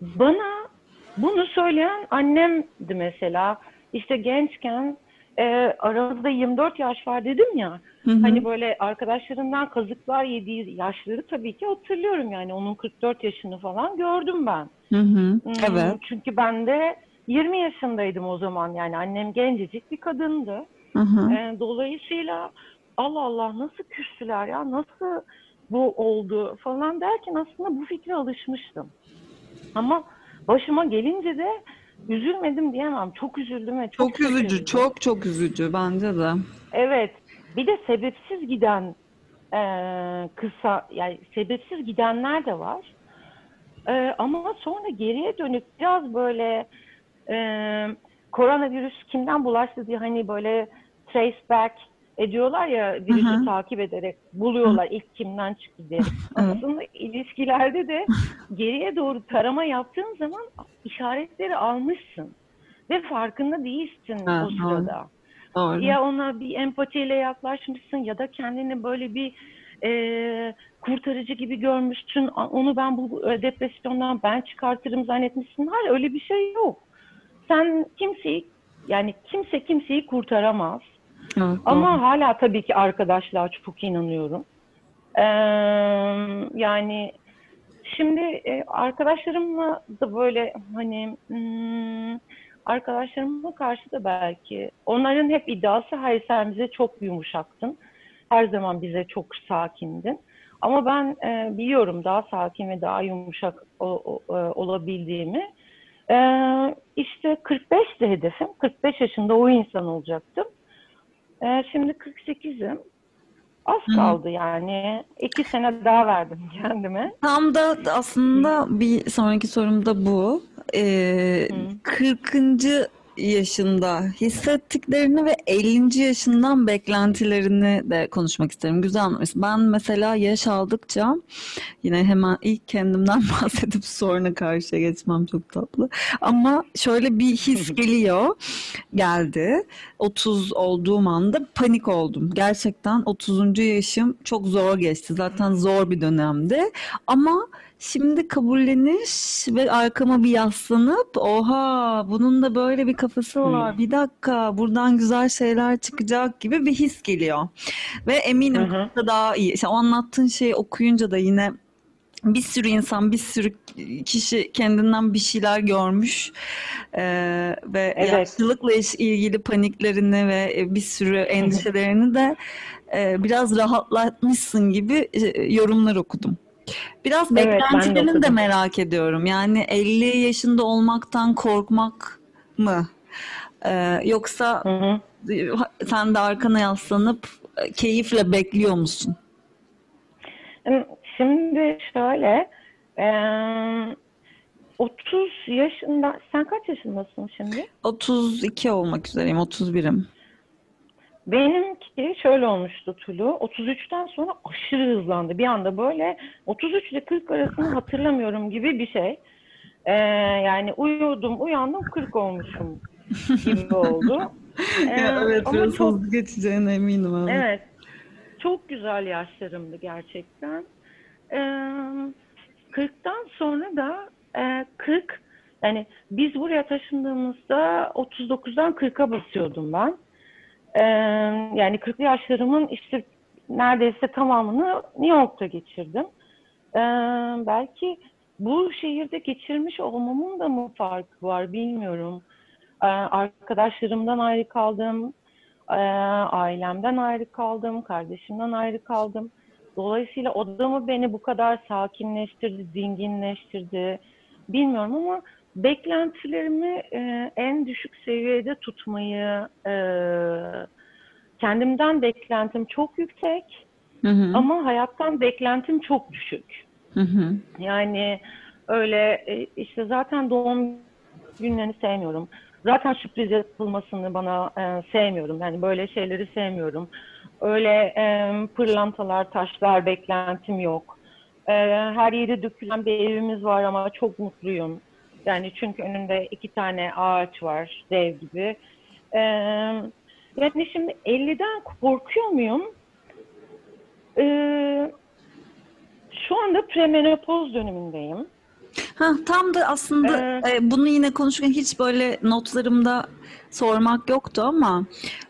bana bunu söyleyen annemdi mesela. İşte gençken e, aramızda 24 yaş var dedim ya. Hı hı. Hani böyle arkadaşlarından kazıklar yediği yaşları tabii ki hatırlıyorum yani. Onun 44 yaşını falan gördüm ben. Hı hı. Hmm, Evet. Çünkü ben de 20 yaşındaydım o zaman yani annem gencecik bir kadındı. Hı hı. Ee, dolayısıyla Allah Allah nasıl küstüler ya nasıl bu oldu falan derken aslında bu fikre alışmıştım. Ama başıma gelince de üzülmedim diyemem. Çok üzüldüm ve çok Çok üzücü, şaşırdım. çok çok üzücü bence de. Evet. Bir de sebepsiz giden eee, kısa yani sebepsiz gidenler de var. Eee, ama sonra geriye dönüp biraz böyle eee koronavirüs kimden bulaştı diye hani böyle trace back ediyorlar ya virüsü takip ederek buluyorlar ilk kimden çıktı diye. Aslında ilişkilerde de geriye doğru tarama yaptığın zaman işaretleri almışsın ve farkında değilsin o sırada. Doğru. Ya ona bir empatiyle yaklaşmışsın ya da kendini böyle bir e, kurtarıcı gibi görmüşsün. Onu ben bu e, depresyondan ben çıkartırım zannetmişsin. Hayır öyle bir şey yok. Sen kimseyi yani kimse kimseyi kurtaramaz. Evet, doğru. Ama hala tabii ki arkadaşlığa çok inanıyorum. Ee, yani şimdi e, arkadaşlarımla da böyle hani hmm, arkadaşlarıma karşı da belki onların hep iddiası hayır sen bize çok yumuşaktın. Her zaman bize çok sakindin. Ama ben e, biliyorum daha sakin ve daha yumuşak o- o- e, olabildiğimi. Ee, işte 45'ti hedefim. 45 yaşında o insan olacaktım. Ee, şimdi 48'im. Az Hı hı. kaldı yani. İki sene daha verdim kendime. Tam da aslında bir sonraki sorum da bu. Ee, Hı. 40. yaşında hissettiklerini ve 50. yaşından beklentilerini de konuşmak isterim. Güzel. Ben mesela yaş aldıkça yine hemen ilk kendimden bahsedip sonra karşıya geçmem çok tatlı. Ama şöyle bir his geliyor, geldi. 30 olduğum anda panik oldum. Gerçekten 30. yaşım çok zor geçti. Zaten zor bir dönemdi. Ama Şimdi kabulleniş ve arkama bir yaslanıp oha bunun da böyle bir kafası var. Hmm. Bir dakika buradan güzel şeyler çıkacak gibi bir his geliyor. Ve eminim hı. da daha iyi. İşte o anlattığın şeyi okuyunca da yine bir sürü insan, bir sürü kişi kendinden bir şeyler görmüş Ee, ve Evet. yaşlılıkla ilgili paniklerini ve e, bir sürü endişelerini de e, biraz rahatlatmışsın gibi e, yorumlar okudum. Biraz Evet, de beklentilerini de okudum. merak ediyorum. Yani 50 yaşında olmaktan korkmak mı? Ee, yoksa Hı hı. sen de arkana yaslanıp e, keyifle bekliyor musun? Şimdi şöyle, eee 30 yaşında, sen kaç yaşındasın şimdi? 32 olmak üzereyim, 31'im. Benimki şöyle olmuştu Tulu. 33'ten sonra aşırı hızlandı. Bir anda böyle 33 ile 40 arasını hatırlamıyorum gibi bir şey. Ee, yani uyudum, uyandım 40 olmuşum gibi oldu. Ee, Ya evet, ama çok geçeceğine eminim abi. evet, çok güzel yaşlarımdı gerçekten. Ee, 40'tan sonra da e, 40 yani biz buraya taşındığımızda 39'dan 40'a basıyordum ben. Ee, yani 40'lı yaşlarımın işte neredeyse tamamını New York'ta geçirdim. Ee, belki bu şehirde geçirmiş olmamın da mı farkı var bilmiyorum. Ee, arkadaşlarımdan ayrı kaldım, ailemden ayrı kaldım, kardeşimden ayrı kaldım. Dolayısıyla o da mı beni bu kadar sakinleştirdi, dinginleştirdi bilmiyorum ama beklentilerimi e, en düşük seviyede tutmayı, e, kendimden beklentim çok yüksek Hı hı, ama hayattan beklentim çok düşük. hı hı, Yani öyle e, işte zaten doğum günlerini sevmiyorum. Zaten sürpriz yapılmasını bana e, sevmiyorum. Yani böyle şeyleri sevmiyorum. Öyle e, pırlantalar, taşlar beklentim yok. E, her yeri dökülen bir evimiz var ama çok mutluyum. Yani çünkü önünde iki tane ağaç var dev gibi. E, yani şimdi 50'den korkuyor muyum? E, şu anda premenopoz dönemindeyim. Ha, tam da aslında e, bunu yine konuşurken hiç böyle notlarımda sormak yoktu ama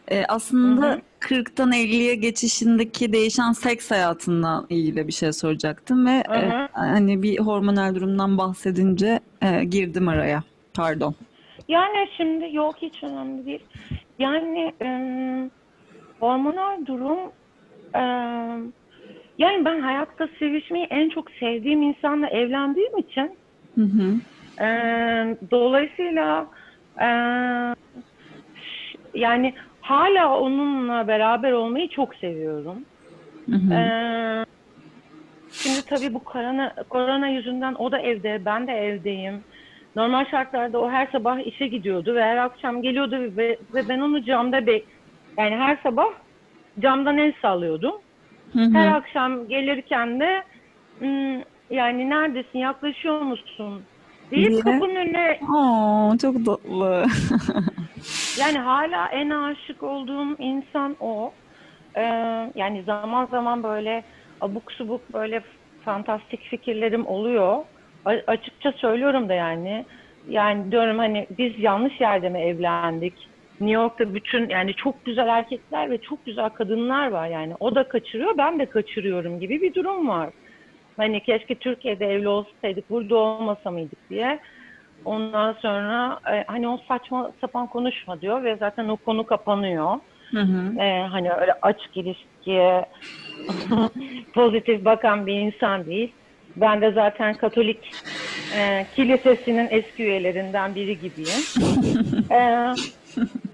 e, aslında Hı hı. 40'tan 50'ye geçişindeki değişen seks hayatından ilgili bir şey soracaktım ve Hı e, hani bir hormonal durumdan bahsedince e, girdim araya. Pardon. Yani şimdi yok hiç önemli değil. Yani e, hormonal durum e, yani ben hayatta sevişmeyi en çok sevdiğim insanla evlendiğim için Hı hı. e, dolayısıyla e, yani hala onunla beraber olmayı çok seviyorum. Hı hı. Ee, şimdi tabii bu korona, korona yüzünden o da evde, ben de evdeyim. Normal şartlarda o her sabah işe gidiyordu ve her akşam geliyordu ve, ve ben onu camda bek yani her sabah camdan el sallıyordum. Hı hı. Her akşam gelirken de "Hmm, yani neredesin, yaklaşıyor musun deyip Diye. kapının önüne Aa, çok tatlı. Yani hala en aşık olduğum insan o. Ee, yani zaman zaman böyle abuk subuk böyle fantastik fikirlerim oluyor. A- açıkça söylüyorum da yani. Yani diyorum hani biz yanlış yerde mi evlendik? New York'ta bütün yani çok güzel erkekler ve çok güzel kadınlar var yani. O da kaçırıyor, ben de kaçırıyorum gibi bir durum var. Hani keşke Türkiye'de evli olsaydık, burada olmasa mıydık diye. Ondan sonra e, hani o saçma sapan konuşma diyor ve zaten o konu kapanıyor. Hı hı. E, hani öyle açık ilişkiye pozitif bakan bir insan değil. Ben de zaten Katolik e, kilisesinin eski üyelerinden biri gibiyim. e,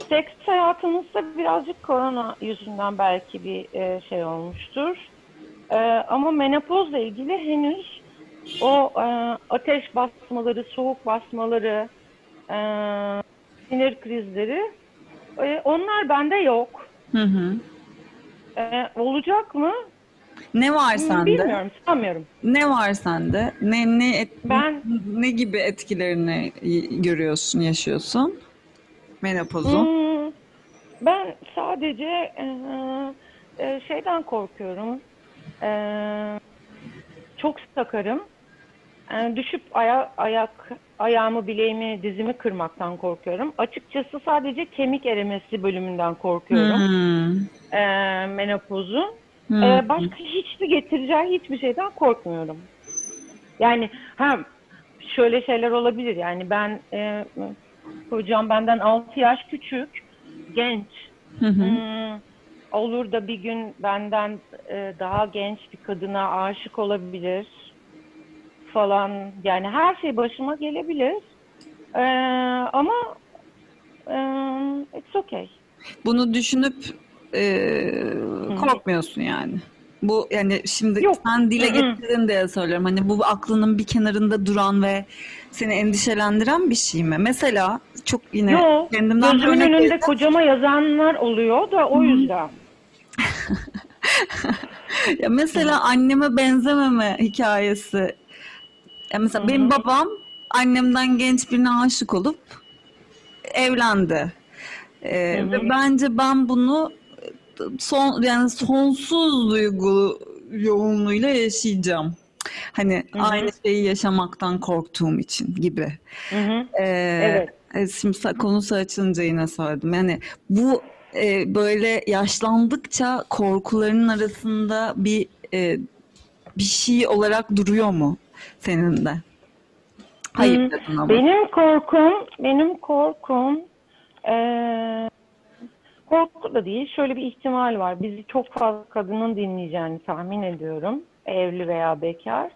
seks hayatımızda birazcık korona yüzünden belki bir e, şey olmuştur. E, ama menopozla ilgili henüz o e, ateş basmaları, soğuk basmaları, e, sinir krizleri e, onlar bende yok. Hı hı. E, olacak mı? Ne var sende? Bilmiyorum, sanmıyorum. Ne var sende? Ne ne et- Ben- ne gibi etkilerini görüyorsun, yaşıyorsun? Menopozun. Hmm, ben sadece e, e, şeyden korkuyorum. E, çok sakarım. e, düşüp aya, ayak ayağımı, bileğimi, dizimi kırmaktan korkuyorum. Açıkçası sadece kemik erimesi bölümünden korkuyorum. Hmm. E, menopozun. Hmm. E, başka hiçbir getireceği hiçbir şeyden korkmuyorum. Yani ha şöyle şeyler olabilir. Yani ben e, hocam benden 6 yaş küçük, genç. Hı hı. Hmm, olur da bir gün benden e, daha genç bir kadına aşık olabilir falan. Yani her şey başıma gelebilir. E, ama e, it's okay. Bunu düşünüp e, korkmuyorsun yani. Bu yani şimdi Yok. sen dile getirdin diye söylüyorum. Hani bu aklının bir kenarında duran ve seni endişelendiren bir şey mi? Mesela çok yine Yok. kendimden Gözümün örnek önünde vereceğim. kocama yazanlar oluyor da o yüzden. Ya mesela anneme benzememe hikayesi. Ya mesela Hı hı. benim babam annemden genç birine aşık olup evlendi. Ee, ve bence ben bunu son yani sonsuz duygu yoğunluğuyla yaşayacağım. Hani Hı hı. aynı şeyi yaşamaktan korktuğum için gibi. Ee, Evet. e, Şimdi sa- konusu açılınca yine söyledim. Yani bu e, böyle yaşlandıkça korkularının arasında bir e, bir şey olarak duruyor mu senin de? Hayır Hmm, dedin ama. Benim korkum, benim korkum eee korku da değil. Şöyle bir ihtimal var. Bizi çok fazla kadının dinleyeceğini tahmin ediyorum. Evli veya bekar.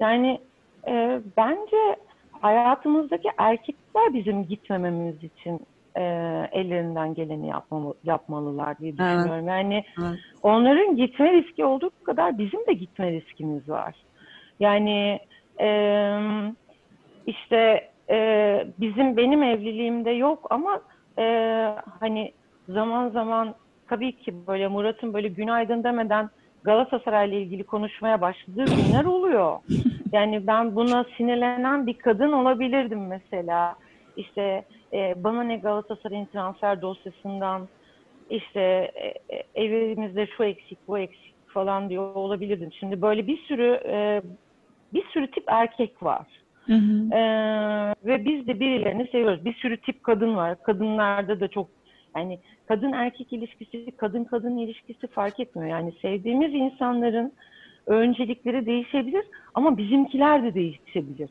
Yani eee, bence hayatımızdaki erkekler bizim gitmememiz için eee, ellerinden geleni yapmalı, yapmalılar diye Evet. düşünüyorum. Yani Evet. onların gitme riski olduğu kadar bizim de gitme riskimiz var. Yani eee, işte eee, bizim benim evliliğimde yok ama eee, hani zaman zaman tabii ki böyle Murat'ın böyle günaydın demeden Galatasaray'la ilgili konuşmaya başladığı günler oluyor. Yani ben buna sinirlenen bir kadın olabilirdim mesela. İşte e, bana ne Galatasaray'ın transfer dosyasından işte e, e, evimizde şu eksik bu eksik falan diyor olabilirdim. Şimdi böyle bir sürü e, bir sürü tip erkek var. Hı hı. Ee, ve biz de birilerini seviyoruz. Bir sürü tip kadın var. Kadınlarda da çok yani kadın erkek ilişkisi, kadın kadın ilişkisi fark etmiyor. Yani sevdiğimiz insanların öncelikleri değişebilir ama bizimkiler de değişebilir.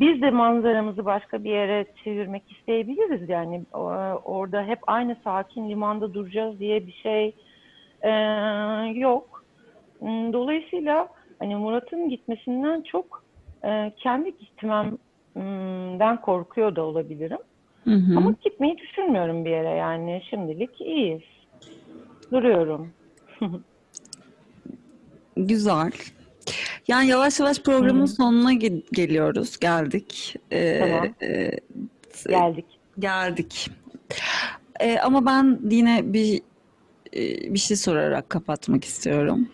Biz de manzaramızı başka bir yere çevirmek isteyebiliriz. Yani o- orada hep aynı sakin limanda duracağız diye bir şey ee, yok. Hmm, Dolayısıyla hani Murat'ın gitmesinden çok e, kendi gitmemden korkuyor da olabilirim. Hı hı. Ama gitmeyi düşünmüyorum bir yere yani. Şimdilik iyiyiz. Duruyorum. Güzel. Yani yavaş yavaş programın sonuna ge- geliyoruz. Geldik. Ee, Tamam. e, Geldik. geldik. Ee, ama ben yine bir e, bir şey sorarak kapatmak istiyorum.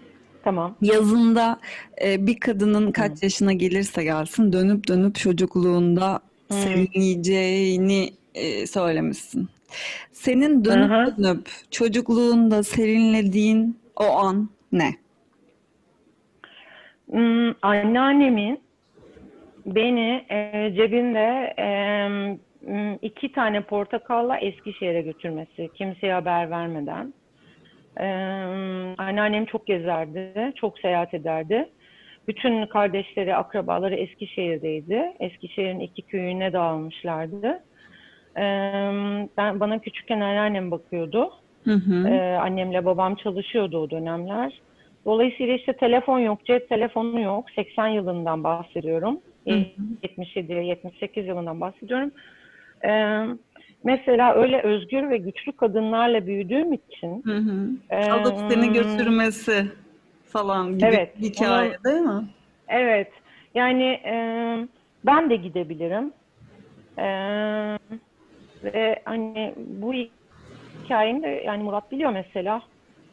Tamam. Yazında e, bir kadının kaç yaşına gelirse gelsin dönüp dönüp çocukluğunda Hı. serinleyeceğini e, söylemişsin. Senin dönüp Hı hı. dönüp çocukluğunda serinlediğin o an ne? Hmm, anneannemin beni e, cebinde e, m, iki tane portakalla Eskişehir'e götürmesi. Kimseye haber vermeden. E, anneannem çok gezerdi. Çok seyahat ederdi. Bütün kardeşleri, akrabaları Eskişehir'deydi. Eskişehir'in iki köyüne dağılmışlardı. E, ben bana küçükken anneannem bakıyordu. Hı hı. Ee, annemle babam çalışıyordu o dönemler. Dolayısıyla işte telefon yok, cep telefonu yok. 80 yılından bahsediyorum. Hı hı. 77, 78 yılından bahsediyorum. Ee, mesela öyle özgür ve güçlü kadınlarla büyüdüğüm için Hı hı. e, Alıp seni götürmesi falan gibi Evet, bir hikaye değil mi? Evet, yani e, ben de gidebilirim. E, ve hani bu hikayemi de yani Murat biliyor mesela.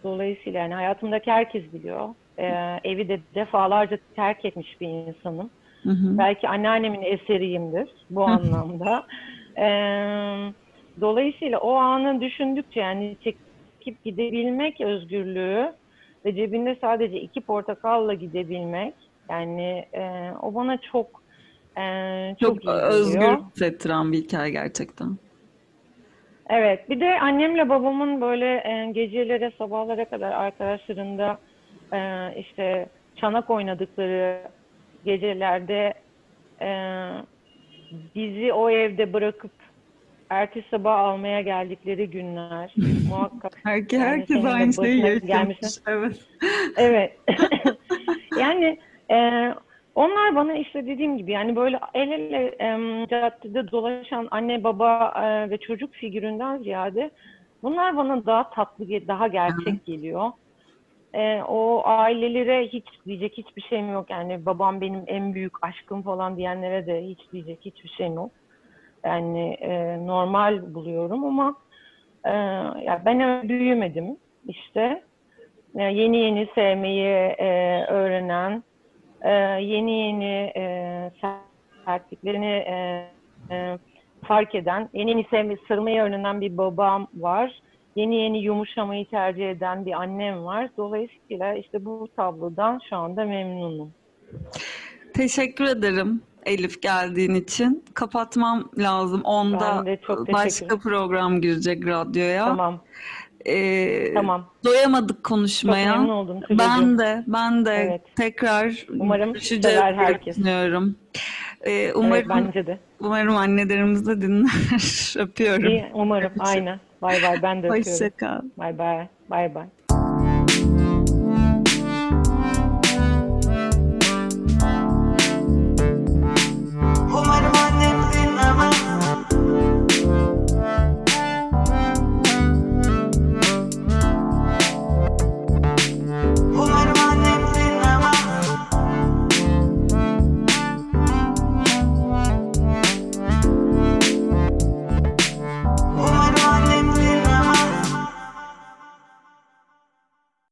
Dolayısıyla yani hayatımdaki herkes biliyor. E, evi de defalarca terk etmiş bir insanım. Hı hı. Belki anneannemin eseriyimdir bu anlamda. E, dolayısıyla o anı düşündükçe yani çekip gidebilmek özgürlüğü ve cebinde sadece iki portakalla gidebilmek Yani e, o bana çok e, çok, Çok özgür hissettiren bir hikaye gerçekten. Evet, bir de annemle babamın böyle e, gecelere, sabahlara kadar arkadaşlarında e, işte çanak oynadıkları gecelerde e, bizi o evde bırakıp ertesi sabah almaya geldikleri günler muhakkak. Herke, Yani herkes aynı şeyi yaşamış. Evet. Evet. Yani e, onlar bana işte dediğim gibi yani böyle el ele e, caddede dolaşan anne baba e, ve çocuk figüründen ziyade bunlar bana daha tatlı, daha gerçek geliyor. E, o ailelere hiç diyecek hiçbir şeyim yok. Yani babam benim en büyük aşkım falan diyenlere de hiç diyecek hiçbir şeyim yok. Yani e, normal buluyorum ama e, ya ben öyle büyümedim işte. E, yeni yeni sevmeyi e, öğrenen, e, yeni yeni e, sertliklerini e, e, fark eden, yeni yeni sevmeyi, sarılmayı öğrenen bir babam var. Yeni yeni yumuşamayı tercih eden bir annem var. Dolayısıyla işte bu tablodan şu anda memnunum. Teşekkür ederim Elif geldiğin için. Kapatmam lazım. Onda başka program girecek radyoya. Tamam, Ee, tamam. Doyamadık Çok konuşmaya. memnun oldum Tülücüğüm. Ben de, ben de Evet. tekrar Umarım sever herkes. düşünüyorum. Ee, Evet, umarım, bence de. umarım annelerimiz de dinler. Öpüyorum. İyi, umarım. Aynen. Bay bay. Ben de öpüyorum. Hoşça kal. Bay bay. Bay bay.